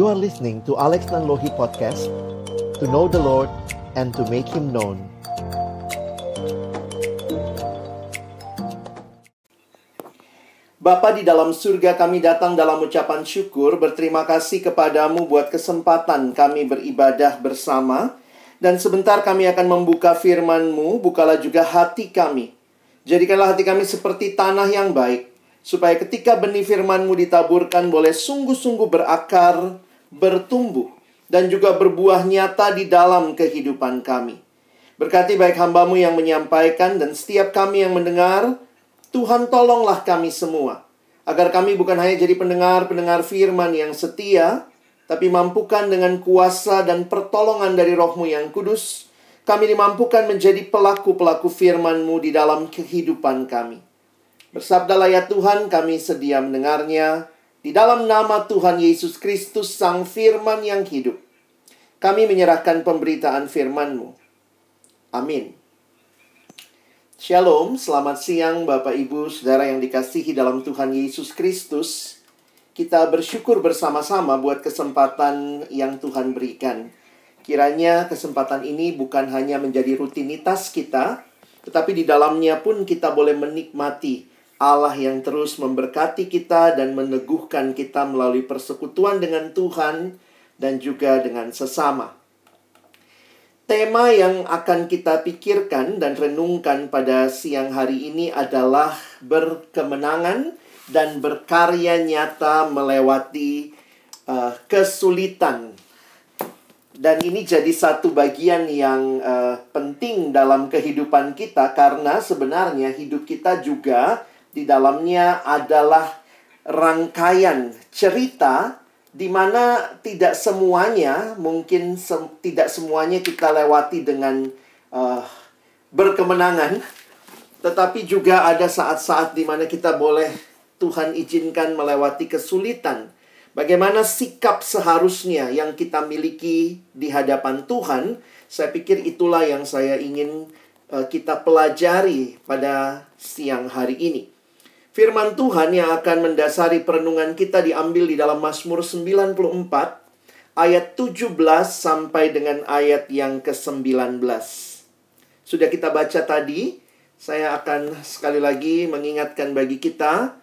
You are listening to Alex Nanlohi Podcast To know the Lord and to make Him known. Bapa di dalam surga kami datang dalam ucapan syukur Berterima kasih kepadamu buat kesempatan kami beribadah bersama. Dan sebentar kami akan membuka firman-Mu Bukalah juga hati kami. Jadikanlah hati kami seperti tanah yang baik Supaya ketika benih firman-Mu ditaburkan Boleh sungguh-sungguh berakar, bertumbuh Dan juga berbuah nyata di dalam kehidupan kami Berkati baik hambamu yang menyampaikan Dan setiap kami yang mendengar Tuhan tolonglah kami semua agar kami bukan hanya jadi pendengar-pendengar firman yang setia, tapi mampukan dengan kuasa dan pertolongan dari rohmu yang kudus, kami dimampukan menjadi pelaku-pelaku firman-Mu di dalam kehidupan kami. Bersabdalah ya Tuhan, kami sedia mendengarnya. Di dalam nama Tuhan Yesus Kristus, Sang Firman yang hidup. Kami menyerahkan pemberitaan firman-Mu. Amin. Shalom, selamat siang Bapak Ibu Saudara yang dikasihi dalam Tuhan Yesus Kristus. Kita bersyukur bersama-sama buat kesempatan yang Tuhan berikan. Kiranya kesempatan ini bukan hanya menjadi rutinitas kita, tetapi di dalamnya pun kita boleh menikmati Allah yang terus memberkati kita dan meneguhkan kita melalui persekutuan dengan Tuhan dan juga dengan sesama. Tema yang akan kita pikirkan dan renungkan pada siang hari ini adalah berkemenangan dan berkarya nyata melewati uh, kesulitan. Dan ini jadi satu bagian yang uh, penting dalam kehidupan kita karena sebenarnya hidup kita juga di dalamnya adalah rangkaian cerita di mana tidak semuanya mungkin se tidak semuanya kita lewati dengan uh, berkemenangan tetapi juga ada saat-saat di mana kita boleh Tuhan izinkan melewati kesulitan. Bagaimana sikap seharusnya yang kita miliki di hadapan Tuhan? Saya pikir itulah yang saya ingin uh, kita pelajari pada siang hari ini Firman Tuhan yang akan mendasari perenungan kita diambil di dalam Mazmur 94 ayat 17 sampai dengan ayat yang ke-19. Sudah kita baca tadi, saya akan sekali lagi mengingatkan bagi kita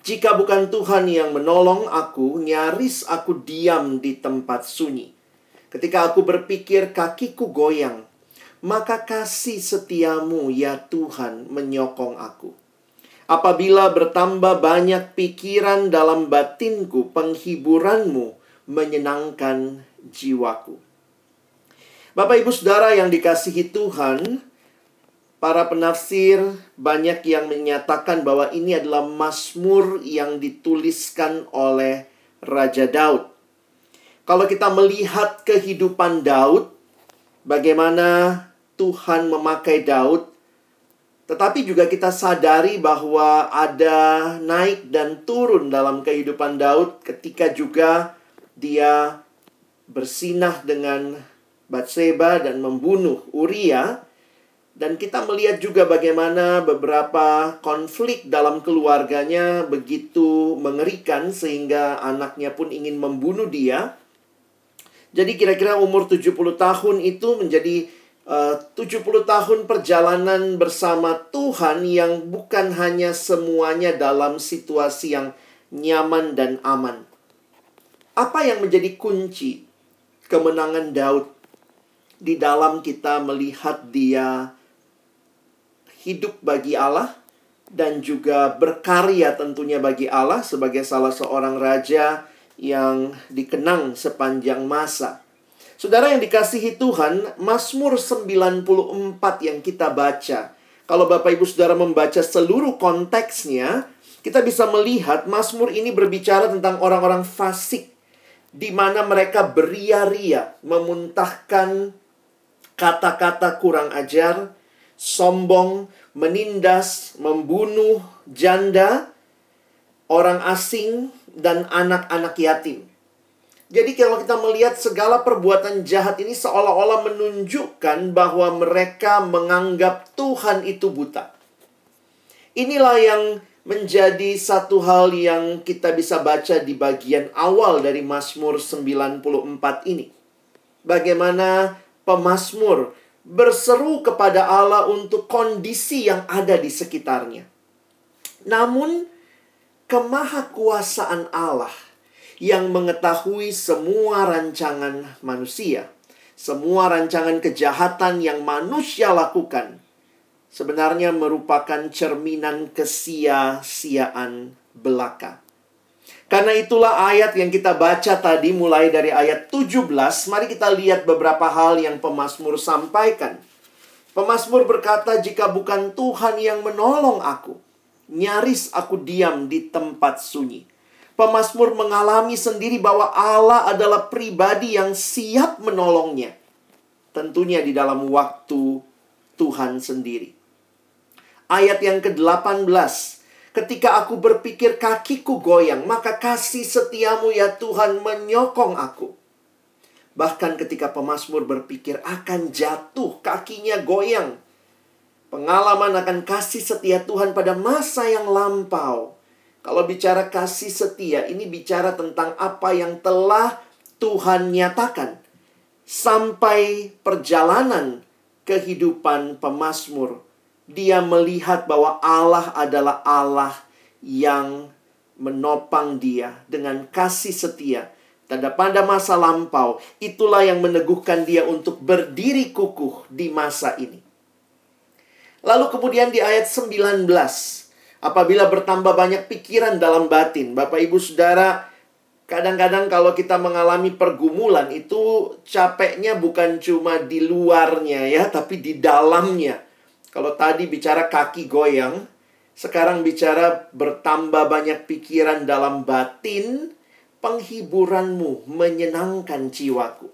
jika bukan Tuhan yang menolong aku, nyaris aku diam di tempat sunyi. Ketika aku berpikir kakiku goyang, maka kasih setiamu ya Tuhan menyokong aku. Apabila bertambah banyak pikiran dalam batinku, penghiburanmu menyenangkan jiwaku. Bapak Ibu Saudara yang dikasihi Tuhan, para penafsir banyak yang menyatakan bahwa ini adalah Mazmur yang dituliskan oleh Raja Daud. Kalau kita melihat kehidupan Daud, bagaimana Tuhan memakai Daud tetapi juga kita sadari bahwa ada naik dan turun dalam kehidupan Daud ketika juga dia bersinah dengan Batseba dan membunuh Uria. Dan kita melihat juga bagaimana beberapa konflik dalam keluarganya begitu mengerikan sehingga anaknya pun ingin membunuh dia. Jadi kira-kira umur 70 tahun itu menjadi 70 tahun perjalanan bersama Tuhan yang bukan hanya semuanya dalam situasi yang nyaman dan aman. Apa yang menjadi kunci kemenangan Daud di dalam kita melihat dia hidup bagi Allah dan juga berkarya tentunya bagi Allah sebagai salah seorang raja yang dikenang sepanjang masa. Saudara yang dikasihi Tuhan, Mazmur 94 yang kita baca. Kalau Bapak Ibu Saudara membaca seluruh konteksnya, kita bisa melihat Mazmur ini berbicara tentang orang-orang fasik di mana mereka beria-ria memuntahkan kata-kata kurang ajar, sombong, menindas, membunuh janda, orang asing, dan anak-anak yatim. Jadi kalau kita melihat segala perbuatan jahat ini seolah-olah menunjukkan bahwa mereka menganggap Tuhan itu buta. Inilah yang menjadi satu hal yang kita bisa baca di bagian awal dari Mazmur 94 ini. Bagaimana pemazmur berseru kepada Allah untuk kondisi yang ada di sekitarnya. Namun, kemahakuasaan Allah yang mengetahui semua rancangan manusia, semua rancangan kejahatan yang manusia lakukan, sebenarnya merupakan cerminan kesia-siaan belaka. Karena itulah ayat yang kita baca tadi mulai dari ayat 17, mari kita lihat beberapa hal yang pemazmur sampaikan. Pemazmur berkata, "Jika bukan Tuhan yang menolong aku, nyaris aku diam di tempat sunyi." Pemazmur mengalami sendiri bahwa Allah adalah pribadi yang siap menolongnya. Tentunya di dalam waktu Tuhan sendiri. Ayat yang ke-18. Ketika aku berpikir kakiku goyang, maka kasih setiamu ya Tuhan menyokong aku. Bahkan ketika pemazmur berpikir akan jatuh, kakinya goyang. Pengalaman akan kasih setia Tuhan pada masa yang lampau kalau bicara kasih setia, ini bicara tentang apa yang telah Tuhan nyatakan sampai perjalanan kehidupan pemazmur. Dia melihat bahwa Allah adalah Allah yang menopang dia dengan kasih setia. Tanda pada masa lampau, itulah yang meneguhkan dia untuk berdiri kukuh di masa ini. Lalu kemudian di ayat 19, Apabila bertambah banyak pikiran dalam batin, Bapak Ibu Saudara, kadang-kadang kalau kita mengalami pergumulan itu capeknya bukan cuma di luarnya ya, tapi di dalamnya. Kalau tadi bicara kaki goyang, sekarang bicara bertambah banyak pikiran dalam batin, penghiburanmu menyenangkan jiwaku.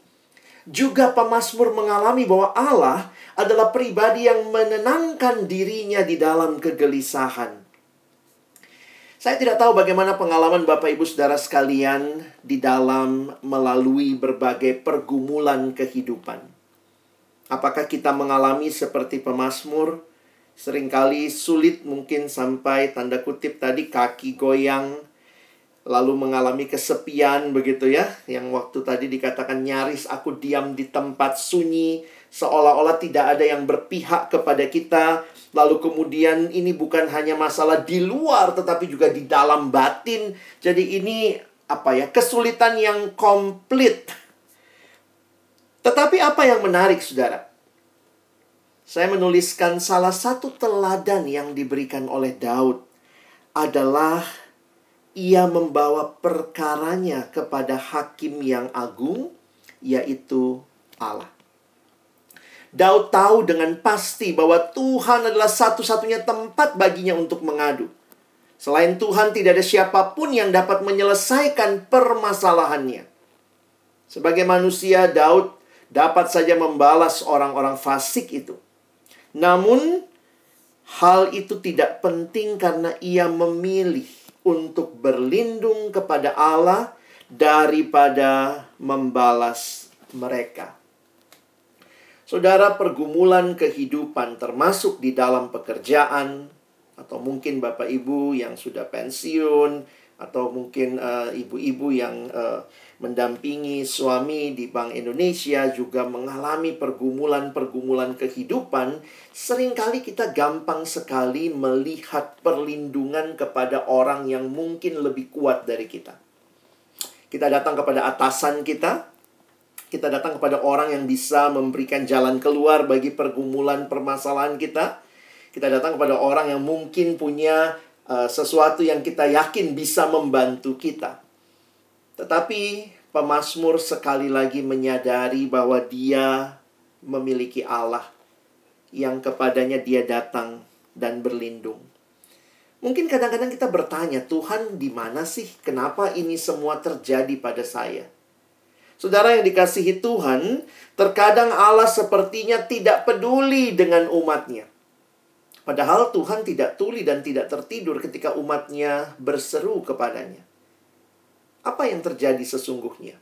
Juga pemazmur mengalami bahwa Allah adalah pribadi yang menenangkan dirinya di dalam kegelisahan. Saya tidak tahu bagaimana pengalaman Bapak Ibu Saudara sekalian di dalam melalui berbagai pergumulan kehidupan. Apakah kita mengalami seperti pemazmur? Seringkali sulit mungkin sampai tanda kutip tadi kaki goyang, lalu mengalami kesepian begitu ya. Yang waktu tadi dikatakan nyaris aku diam di tempat sunyi, seolah-olah tidak ada yang berpihak kepada kita Lalu kemudian ini bukan hanya masalah di luar tetapi juga di dalam batin. Jadi ini apa ya? Kesulitan yang komplit. Tetapi apa yang menarik Saudara? Saya menuliskan salah satu teladan yang diberikan oleh Daud adalah ia membawa perkaranya kepada hakim yang agung yaitu Allah. Daud tahu dengan pasti bahwa Tuhan adalah satu-satunya tempat baginya untuk mengadu. Selain Tuhan, tidak ada siapa pun yang dapat menyelesaikan permasalahannya. Sebagai manusia, Daud dapat saja membalas orang-orang fasik itu. Namun, hal itu tidak penting karena ia memilih untuk berlindung kepada Allah daripada membalas mereka. Saudara, pergumulan kehidupan termasuk di dalam pekerjaan atau mungkin Bapak Ibu yang sudah pensiun atau mungkin eh, ibu-ibu uh, yang uh, mendampingi suami di Bank Indonesia juga mengalami pergumulan-pergumulan kehidupan, sering kali kita gampang sekali melihat perlindungan kepada orang yang mungkin lebih kuat dari kita. Kita datang kepada atasan kita, kita datang kepada orang yang bisa memberikan jalan keluar bagi pergumulan permasalahan kita. Kita datang kepada orang yang mungkin punya uh, sesuatu yang kita yakin bisa membantu kita. Tetapi pemazmur sekali lagi menyadari bahwa dia memiliki Allah yang kepadanya dia datang dan berlindung. Mungkin kadang-kadang kita bertanya, Tuhan di mana sih? Kenapa ini semua terjadi pada saya? Saudara yang dikasihi Tuhan, terkadang Allah sepertinya tidak peduli dengan umatnya. Padahal Tuhan tidak tuli dan tidak tertidur ketika umatnya berseru kepadanya. Apa yang terjadi sesungguhnya?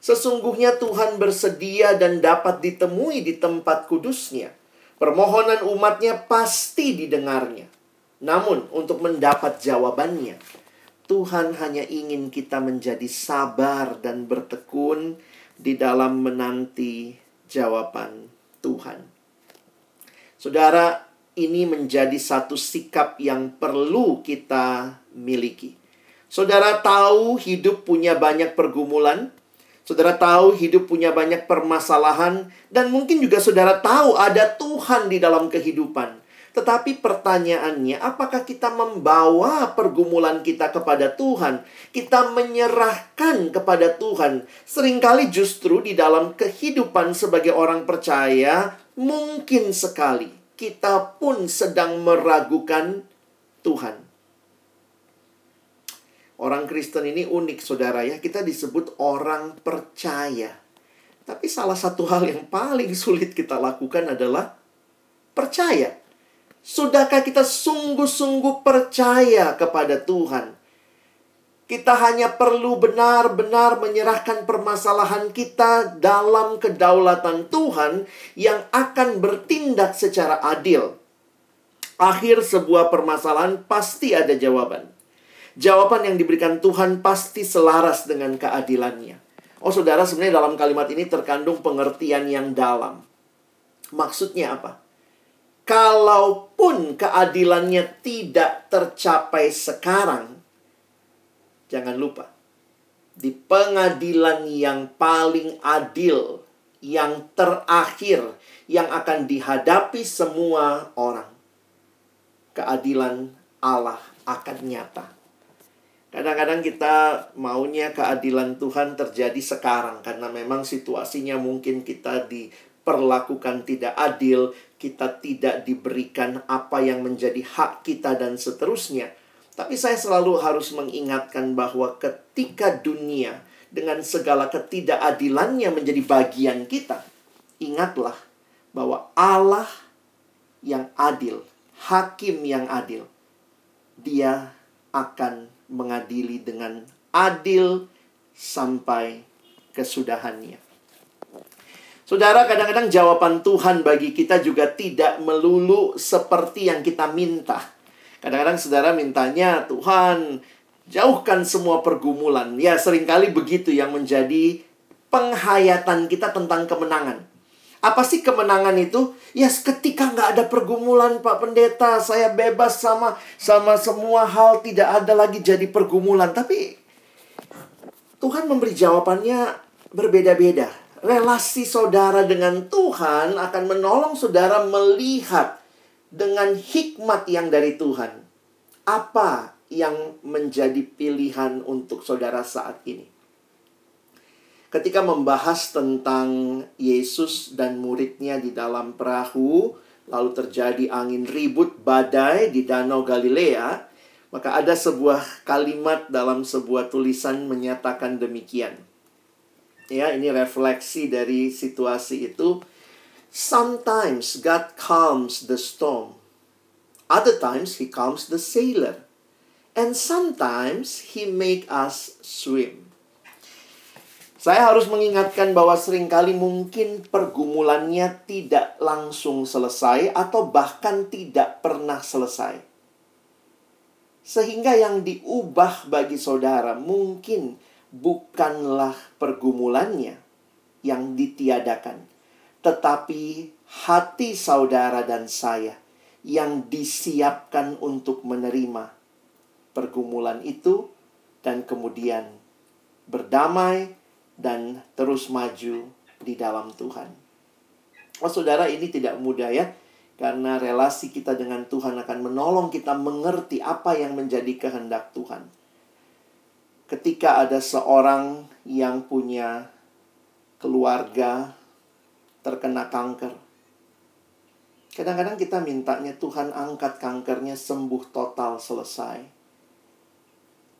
Sesungguhnya Tuhan bersedia dan dapat ditemui di tempat kudusnya. Permohonan umatnya pasti didengarnya. Namun, untuk mendapat jawabannya, Tuhan hanya ingin kita menjadi sabar dan bertekun di dalam menanti jawaban Tuhan. Saudara, ini menjadi satu sikap yang perlu kita miliki. Saudara tahu hidup punya banyak pergumulan, saudara tahu hidup punya banyak permasalahan, dan mungkin juga saudara tahu ada Tuhan di dalam kehidupan. Tetapi pertanyaannya, apakah kita membawa pergumulan kita kepada Tuhan? Kita menyerahkan kepada Tuhan. Seringkali justru di dalam kehidupan sebagai orang percaya, mungkin sekali kita pun sedang meragukan Tuhan. Orang Kristen ini unik, saudara ya. Kita disebut orang percaya. Tapi salah satu hal yang paling sulit kita lakukan adalah percaya. Sudahkah kita sungguh-sungguh percaya kepada Tuhan? Kita hanya perlu benar-benar menyerahkan permasalahan kita dalam kedaulatan Tuhan yang akan bertindak secara adil. Akhir sebuah permasalahan pasti ada jawaban. Jawaban yang diberikan Tuhan pasti selaras dengan keadilannya. Oh saudara, sebenarnya dalam kalimat ini terkandung pengertian yang dalam. Maksudnya apa? Kalaupun keadilannya tidak tercapai sekarang, Jangan lupa, di pengadilan yang paling adil, yang terakhir, yang akan dihadapi semua orang, keadilan Allah akan nyata. Kadang-kadang kita maunya keadilan Tuhan terjadi sekarang karena memang situasinya mungkin kita diperlakukan tidak adil, kita tidak diberikan apa yang menjadi hak kita dan seterusnya. Tapi saya selalu harus mengingatkan bahwa ketika dunia dengan segala ketidakadilannya menjadi bagian kita, ingatlah bahwa Allah yang adil, hakim yang adil, dia akan mengadili dengan adil sampai kesudahannya. Saudara, kadang-kadang jawaban Tuhan bagi kita juga tidak melulu seperti yang kita minta. Kadang-kadang saudara mintanya, Tuhan, jauhkan semua pergumulan. Ya, sering kali begitu yang menjadi penghayatan kita tentang kemenangan. Apa sih kemenangan itu? Ya ketika nggak ada pergumulan Pak Pendeta, saya bebas sama sama semua hal tidak ada lagi jadi pergumulan. Tapi Tuhan memberi jawabannya berbeda-beda. Relasi saudara dengan Tuhan akan menolong saudara melihat dengan hikmat yang dari Tuhan, apa yang menjadi pilihan untuk saudara saat ini? Ketika membahas tentang Yesus dan muridnya di dalam perahu, lalu terjadi angin ribut badai di Danau Galilea, maka ada sebuah kalimat dalam sebuah tulisan menyatakan demikian. Ya, ini refleksi dari situasi itu Sometimes God calms the storm. Other times he calms the sailor. And sometimes he make us swim. Saya harus mengingatkan bahwa sering kali mungkin pergumulannya tidak langsung selesai atau bahkan tidak pernah selesai. Sehingga yang diubah bagi saudara mungkin bukanlah pergumulannya yang ditiadakan, tetapi hati saudara dan saya yang disiapkan untuk menerima pergumulan itu dan kemudian berdamai dan terus maju di dalam Tuhan. Oh saudara ini tidak mudah ya karena relasi kita dengan Tuhan akan menolong kita mengerti apa yang menjadi kehendak Tuhan. Ketika ada seorang yang punya keluarga terkena kanker. Kadang-kadang kita mintanya Tuhan angkat kankernya sembuh total selesai.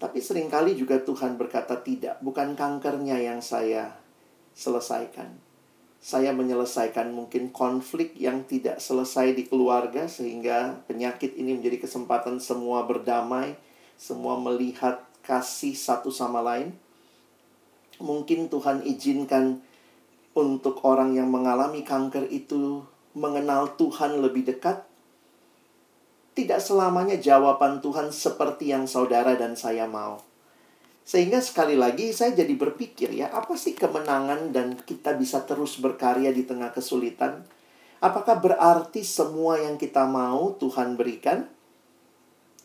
Tapi sering kali juga Tuhan berkata tidak, bukan kankernya yang saya selesaikan. Saya menyelesaikan mungkin konflik yang tidak selesai di keluarga sehingga penyakit ini menjadi kesempatan semua berdamai, semua melihat kasih satu sama lain. Mungkin Tuhan izinkan untuk orang yang mengalami kanker itu mengenal Tuhan lebih dekat. tidak selamanya jawaban Tuhan seperti yang saudara dan saya mau. Sehingga sekali lagi saya jadi berpikir ya, apa sih kemenangan dan kita bisa terus berkarya di tengah kesulitan? Apakah berarti semua yang kita mau Tuhan berikan?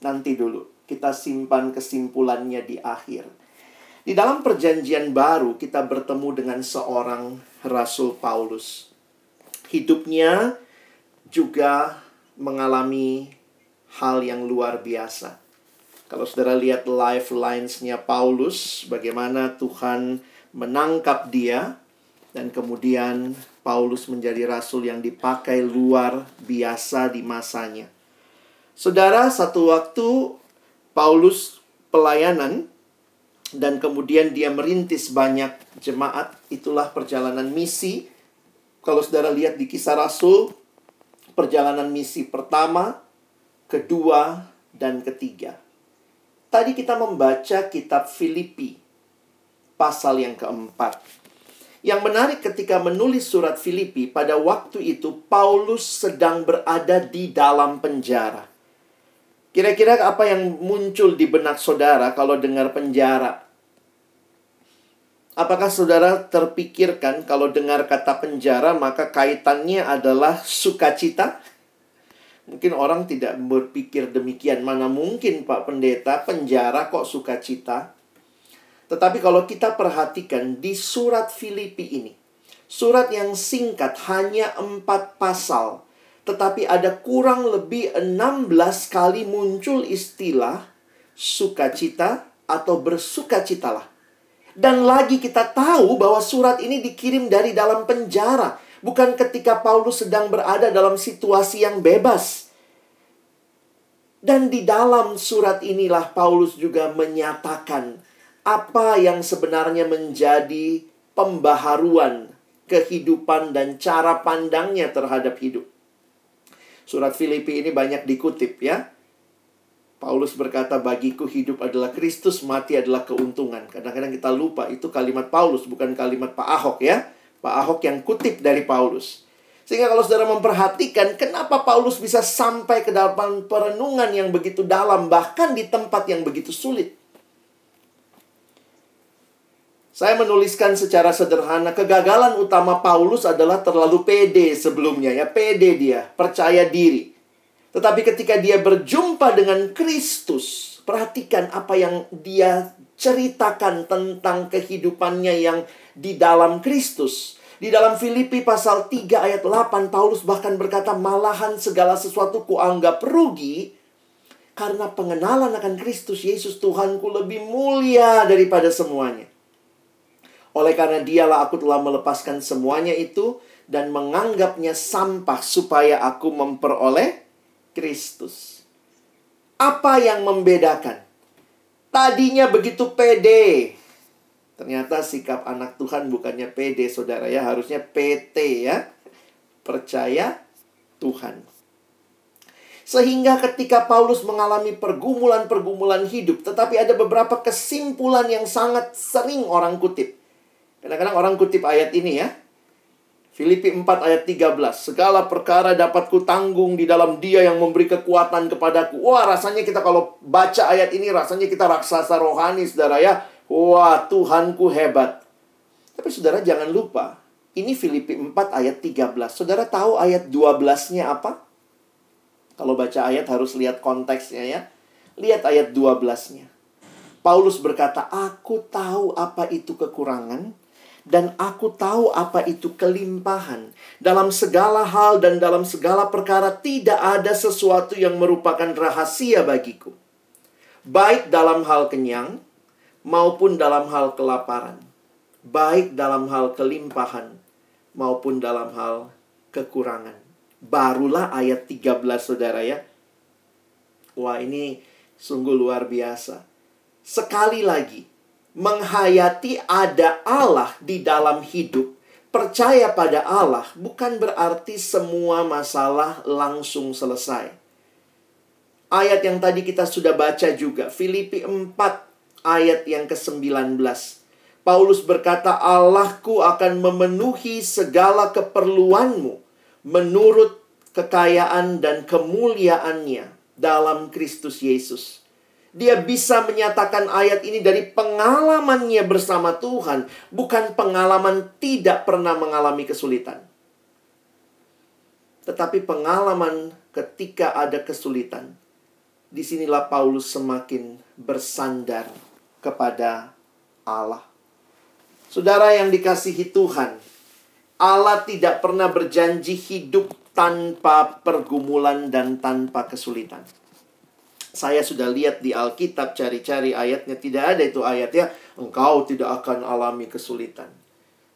Nanti dulu, kita simpan kesimpulannya di akhir. Di dalam perjanjian baru kita bertemu dengan seorang Rasul Paulus. Hidupnya juga mengalami hal yang luar biasa. Kalau saudara lihat lifelines-nya Paulus, bagaimana Tuhan menangkap dia, dan kemudian Paulus menjadi rasul yang dipakai luar biasa di masanya. Saudara, satu waktu Paulus pelayanan dan kemudian dia merintis banyak jemaat, itulah perjalanan misi. Kalau saudara lihat di kisah Rasul, perjalanan misi pertama, kedua, dan ketiga. Tadi kita membaca kitab Filipi, pasal yang keempat. Yang menarik ketika menulis surat Filipi, pada waktu itu Paulus sedang berada di dalam penjara. Kira-kira apa yang muncul di benak saudara kalau dengar penjara? Apakah saudara terpikirkan kalau dengar kata penjara maka kaitannya adalah sukacita? Mungkin orang tidak berpikir demikian. Mana mungkin Pak Pendeta penjara kok sukacita? Tetapi kalau kita perhatikan di surat Filipi ini. Surat yang singkat hanya empat pasal. Tetapi ada kurang lebih 16 kali muncul istilah sukacita atau bersukacitalah. Dan lagi kita tahu bahwa surat ini dikirim dari dalam penjara bukan ketika Paulus sedang berada dalam situasi yang bebas. Dan di dalam surat inilah Paulus juga menyatakan apa yang sebenarnya menjadi pembaharuan kehidupan dan cara pandangnya terhadap hidup. Surat Filipi ini banyak dikutip ya. Paulus berkata, bagiku hidup adalah Kristus, mati adalah keuntungan. Kadang-kadang kita lupa, itu kalimat Paulus, bukan kalimat Pak Ahok ya. Pak Ahok yang kutip dari Paulus. Sehingga kalau saudara memperhatikan kenapa Paulus bisa sampai ke dalam perenungan yang begitu dalam bahkan di tempat yang begitu sulit. Saya menuliskan secara sederhana kegagalan utama Paulus adalah terlalu pede sebelumnya ya, pede dia, percaya diri. Tetapi ketika dia berjumpa dengan Kristus, perhatikan apa yang dia ceritakan tentang kehidupannya yang di dalam Kristus. Di dalam Filipi pasal 3 ayat 8 Paulus bahkan berkata malahan segala sesuatu kuanggap rugi karena pengenalan akan Kristus Yesus Tuhanku lebih mulia daripada semuanya. Oleh karena dialah aku telah melepaskan semuanya itu dan menganggapnya sampah supaya aku memperoleh Kristus. Apa yang membedakan? Tadinya begitu pede, Ternyata sikap anak Tuhan bukannya PD, saudara ya. Harusnya PT ya. Percaya Tuhan. Sehingga ketika Paulus mengalami pergumulan-pergumulan hidup, tetapi ada beberapa kesimpulan yang sangat sering orang kutip. Kadang-kadang orang kutip ayat ini ya. Filipi 4 ayat 13. Segala perkara dapat kutanggung di dalam dia yang memberi kekuatan kepadaku. Wah rasanya kita kalau baca ayat ini rasanya kita raksasa rohani saudara ya. Wah, Tuhanku hebat. Tapi saudara jangan lupa, ini Filipi 4 ayat 13. Saudara tahu ayat 12-nya apa? Kalau baca ayat harus lihat konteksnya ya. Lihat ayat 12-nya. Paulus berkata, "Aku tahu apa itu kekurangan dan aku tahu apa itu kelimpahan. Dalam segala hal dan dalam segala perkara tidak ada sesuatu yang merupakan rahasia bagiku. Baik dalam hal kenyang maupun dalam hal kelaparan, baik dalam hal kelimpahan maupun dalam hal kekurangan. Barulah ayat 13 Saudara ya. Wah, ini sungguh luar biasa. Sekali lagi, menghayati ada Allah di dalam hidup, percaya pada Allah bukan berarti semua masalah langsung selesai. Ayat yang tadi kita sudah baca juga, Filipi 4 ayat yang ke-19. Paulus berkata, Allahku akan memenuhi segala keperluanmu menurut kekayaan dan kemuliaannya dalam Kristus Yesus. Dia bisa menyatakan ayat ini dari pengalamannya bersama Tuhan, bukan pengalaman tidak pernah mengalami kesulitan. Tetapi pengalaman ketika ada kesulitan. Di sinilah Paulus semakin bersandar kepada Allah. Saudara yang dikasihi Tuhan, Allah tidak pernah berjanji hidup tanpa pergumulan dan tanpa kesulitan. Saya sudah lihat di Alkitab cari-cari ayatnya tidak ada itu ayatnya engkau tidak akan alami kesulitan.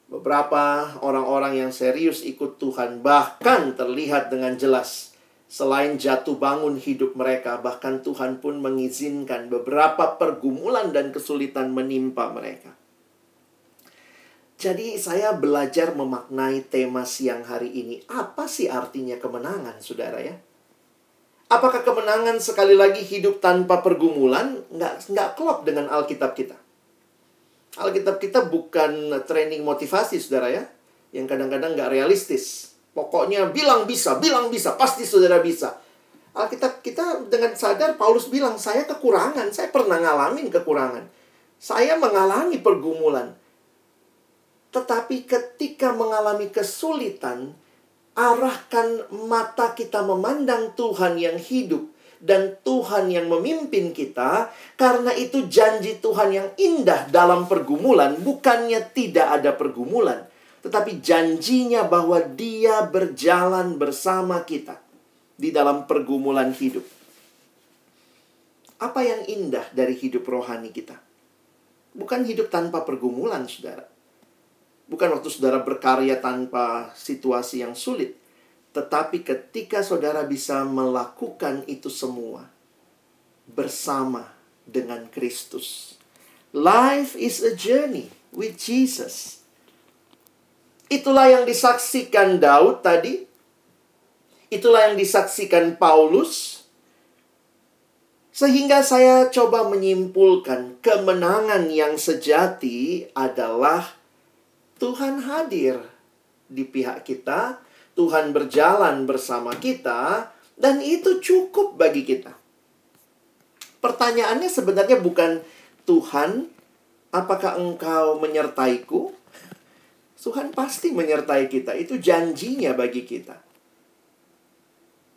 Beberapa orang-orang yang serius ikut Tuhan bahkan terlihat dengan jelas selain jatuh bangun hidup mereka bahkan Tuhan pun mengizinkan beberapa pergumulan dan kesulitan menimpa mereka. Jadi saya belajar memaknai tema siang hari ini. Apa sih artinya kemenangan, saudara ya? Apakah kemenangan sekali lagi hidup tanpa pergumulan? Nggak, nggak klop dengan Alkitab kita. Alkitab kita bukan training motivasi, saudara ya. Yang kadang-kadang nggak realistis. Pokoknya bilang bisa, bilang bisa, pasti saudara bisa. Alkitab kita dengan sadar Paulus bilang, saya kekurangan, saya pernah ngalamin kekurangan. Saya mengalami pergumulan. Tetapi ketika mengalami kesulitan, arahkan mata kita memandang Tuhan yang hidup dan Tuhan yang memimpin kita, karena itu janji Tuhan yang indah dalam pergumulan, bukannya tidak ada pergumulan, tetapi janjinya bahwa Dia berjalan bersama kita di dalam pergumulan hidup. Apa yang indah dari hidup rohani kita? Bukan hidup tanpa pergumulan, saudara Bukan waktu saudara berkarya tanpa situasi yang sulit. Tetapi ketika saudara bisa melakukan itu semua bersama dengan Kristus. Life is a journey with Jesus. Itulah yang disaksikan Daud tadi. Itulah yang disaksikan Paulus. Sehingga saya coba menyimpulkan kemenangan yang sejati adalah Tuhan hadir di pihak kita, Tuhan berjalan bersama kita, dan itu cukup bagi kita. Pertanyaannya sebenarnya bukan Tuhan, apakah engkau menyertaiku? Tuhan pasti menyertai kita, itu janjinya bagi kita.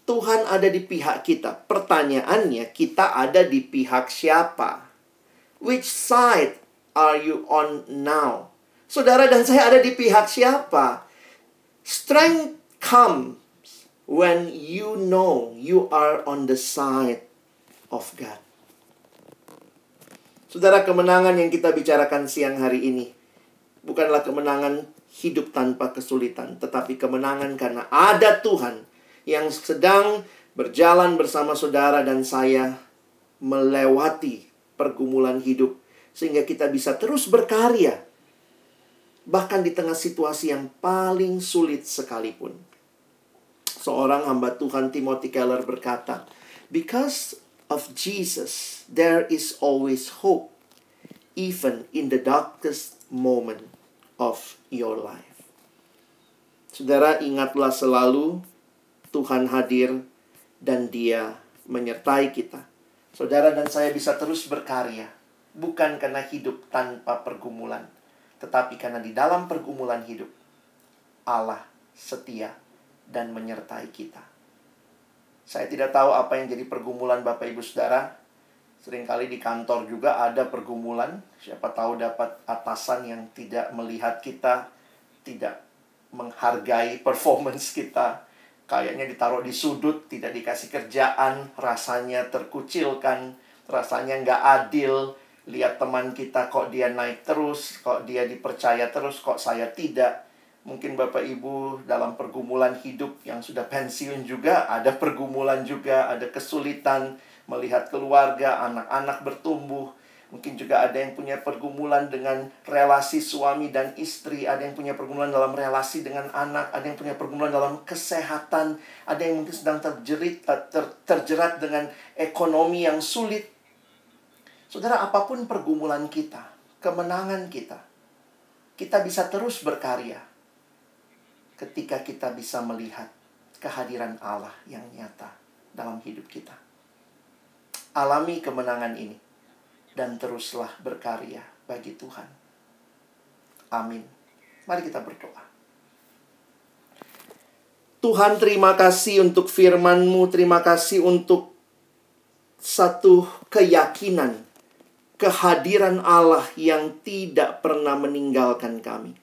Tuhan ada di pihak kita. Pertanyaannya, kita ada di pihak siapa? Which side are you on now? Saudara dan saya ada di pihak siapa? Strength comes when you know you are on the side of God. Saudara, kemenangan yang kita bicarakan siang hari ini bukanlah kemenangan hidup tanpa kesulitan, tetapi kemenangan karena ada Tuhan yang sedang berjalan bersama saudara dan saya melewati pergumulan hidup sehingga kita bisa terus berkarya bahkan di tengah situasi yang paling sulit sekalipun. Seorang hamba Tuhan Timothy Keller berkata, "Because of Jesus, there is always hope, even in the darkest moment of your life." Saudara, ingatlah selalu Tuhan hadir dan Dia menyertai kita. Saudara dan saya bisa terus berkarya, bukan karena hidup tanpa pergumulan tetapi karena di dalam pergumulan hidup, Allah setia dan menyertai kita. Saya tidak tahu apa yang jadi pergumulan Bapak Ibu Saudara. Seringkali di kantor juga ada pergumulan. Siapa tahu dapat atasan yang tidak melihat kita, tidak menghargai performance kita. Kayaknya ditaruh di sudut, tidak dikasih kerjaan, rasanya terkucilkan, rasanya nggak adil, lihat teman kita kok dia naik terus, kok dia dipercaya terus, kok saya tidak. Mungkin Bapak Ibu dalam pergumulan hidup yang sudah pensiun juga, ada pergumulan juga, ada kesulitan melihat keluarga, anak-anak bertumbuh. Mungkin juga ada yang punya pergumulan dengan relasi suami dan istri, ada yang punya pergumulan dalam relasi dengan anak, ada yang punya pergumulan dalam kesehatan, ada yang mungkin sedang terjerit, ter, terjerat dengan ekonomi yang sulit. Saudara, apa pun pergumulan kita, kemenangan kita, kita bisa terus berkarya ketika kita bisa melihat kehadiran Allah yang nyata dalam hidup kita. Alami kemenangan ini dan teruslah berkarya bagi Tuhan. Amin. Mari kita berdoa. Tuhan terima kasih untuk firman-Mu, terima kasih untuk satu keyakinan kehadiran Allah yang tidak pernah meninggalkan kami.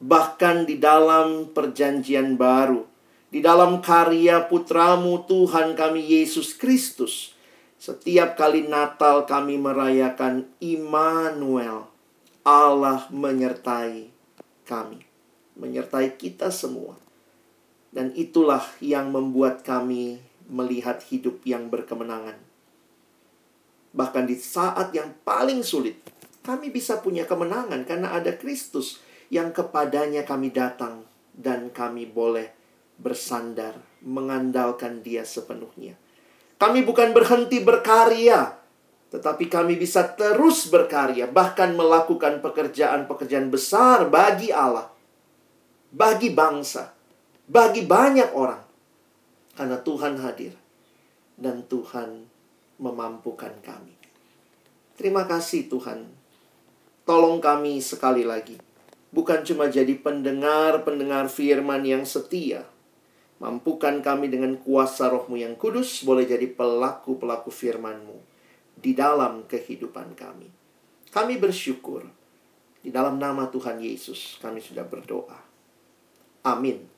Bahkan di dalam perjanjian baru, di dalam karya putramu Tuhan kami Yesus Kristus, setiap kali Natal kami merayakan Immanuel, Allah menyertai kami, menyertai kita semua. Dan itulah yang membuat kami melihat hidup yang berkemenangan. Bahkan di saat yang paling sulit, kami bisa punya kemenangan karena ada Kristus yang kepadanya kami datang dan kami boleh bersandar, mengandalkan Dia sepenuhnya. Kami bukan berhenti berkarya, tetapi kami bisa terus berkarya, bahkan melakukan pekerjaan-pekerjaan besar bagi Allah, bagi bangsa, bagi banyak orang. Karena Tuhan hadir dan Tuhan memampukan kami. Terima kasih Tuhan. Tolong kami sekali lagi. Bukan cuma jadi pendengar-pendengar firman yang setia. Mampukan kami dengan kuasa rohmu yang kudus boleh jadi pelaku-pelaku firmanmu di dalam kehidupan kami. Kami bersyukur. Di dalam nama Tuhan Yesus kami sudah berdoa. Amin.